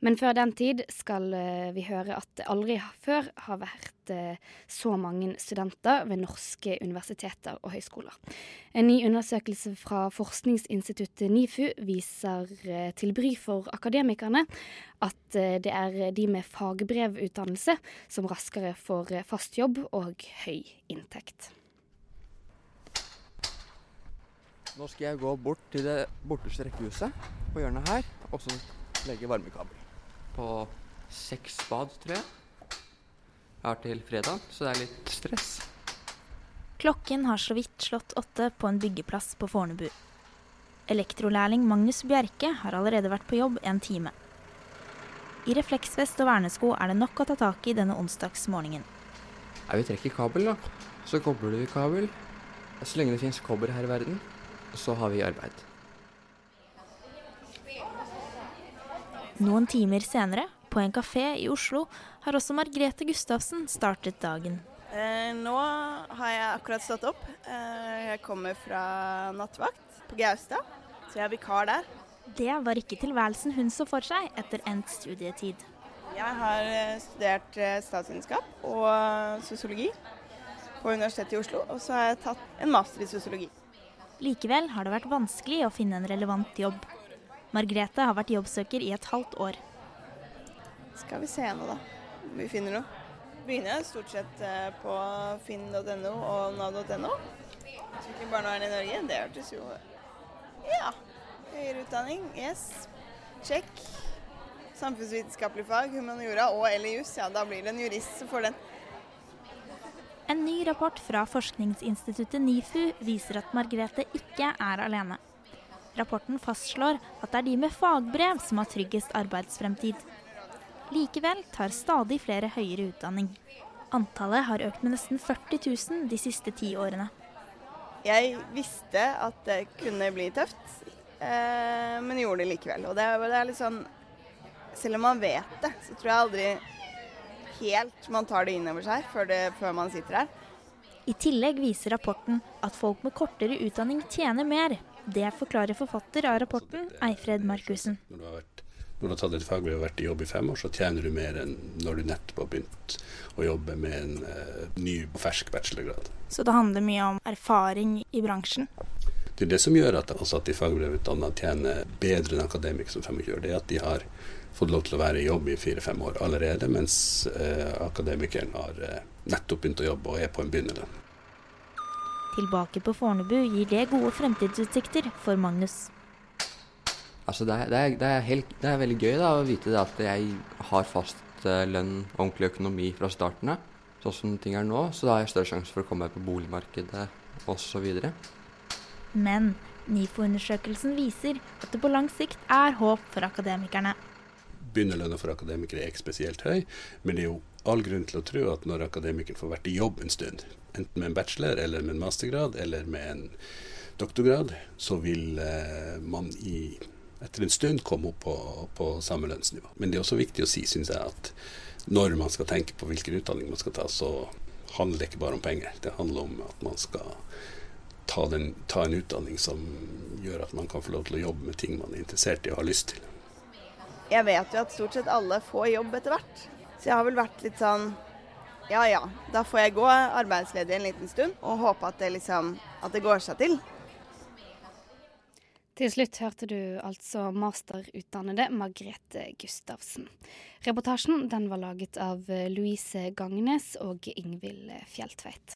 Men før den tid skal eh, vi høre at det aldri før har vært eh, så mange studenter ved norske universiteter og høyskoler. En ny undersøkelse fra forskningsinstituttet NIFU viser eh, til bry for akademikerne at det er de med fagbrevutdannelse som raskere får fast jobb og høy inntekt. Nå skal jeg gå bort til det borteste rekkehuset på hjørnet her, og så legge varmekabel på seks bad, tror jeg. Jeg har til fredag, så det er litt stress. Klokken har så vidt slått åtte på en byggeplass på Fornebu. Elektrolærling Magnus Bjerke har allerede vært på jobb en time. I refleksvest og vernesko er det nok å ta tak i denne onsdagsmorgenen. Ja, vi trekker kabel, da. Så kobler du kabel. Så lenge det finnes kobber her i verden, så har vi arbeid. Noen timer senere, på en kafé i Oslo, har også Margrethe Gustavsen startet dagen. Eh, nå har jeg akkurat stått opp. Eh, jeg kommer fra nattvakt på Gaustad, så jeg er vikar der. Det var ikke tilværelsen hun så for seg etter endt studietid. Jeg har eh, studert eh, statsvitenskap og sosiologi på Universitetet i Oslo, og så har jeg tatt en master i sosiologi. Likevel har det vært vanskelig å finne en relevant jobb. Margrethe har vært jobbsøker i et halvt år. Skal vi se nå, da. Vi finner noe. Begynner stort sett eh, på finn.no og nav.no. Søker barnevern i Norge. Det hørtes jo Ja. Høyere utdanning, yes. Check. Samfunnsvitenskapelig fag, humaniora og eller jus. Ja, da blir det en jurist som får den. En ny rapport fra forskningsinstituttet NIFU viser at Margrethe ikke er alene. Rapporten fastslår at det er de med fagbrev som har tryggest arbeidsfremtid. Likevel tar stadig flere høyere utdanning. Antallet har økt med nesten 40 000 de siste ti årene. Jeg visste at det kunne bli tøft, eh, men gjorde det likevel. Og det, det er litt sånn Selv om man vet det, så tror jeg aldri helt man tar det inn over seg før, det, før man sitter her. I tillegg viser rapporten at folk med kortere utdanning tjener mer, det forklarer forfatter av rapporten, Eifred Markussen. Når du har, vært, når du har tatt et fagbrev og vært i jobb i fem år, så tjener du mer enn når du nettopp har begynt å jobbe med en uh, ny fersk bachelorgrad. Så det handler mye om erfaring i bransjen? Det er det som gjør at ansatte i fagbrevutdanna tjener bedre enn akademikere som 25 det er at de har fått lov til å være i jobb i fire-fem år allerede, mens eh, akademikeren har eh, nettopp begynt å jobbe og er på en begynnerlønn. Tilbake på Fornebu gir det gode fremtidsutsikter for Magnus. Altså det, er, det, er, det, er helt, det, er, veldig gøy da, å vite at jeg har fast uh, lønn og ordentlig økonomi fra starten av. Sånn som ting er nå, så da har jeg større sjanse for å komme meg på boligmarkedet osv. Men NIFO-undersøkelsen viser at det på lang sikt er håp for akademikerne. Begynnerlønna for akademikere er ikke spesielt høy, men det er jo all grunn til å tro at når akademikeren får vært i jobb en stund, enten med en bachelor eller med en mastergrad eller med en doktorgrad, så vil eh, man i, etter en stund komme opp på, på samme lønnsnivå. Men det er også viktig å si, syns jeg, at når man skal tenke på hvilken utdanning man skal ta, så handler det ikke bare om penger. Det handler om at man skal ta, den, ta en utdanning som gjør at man kan få lov til å jobbe med ting man er interessert i og har lyst til. Jeg vet jo at stort sett alle får jobb etter hvert. Så jeg har vel vært litt sånn ja ja, da får jeg gå arbeidsledig en liten stund og håpe at det, liksom, at det går seg til. Til slutt hørte du altså masterutdannede Margrethe Gustavsen. Reportasjen den var laget av Louise Gangnes og Ingvild Fjeltveit.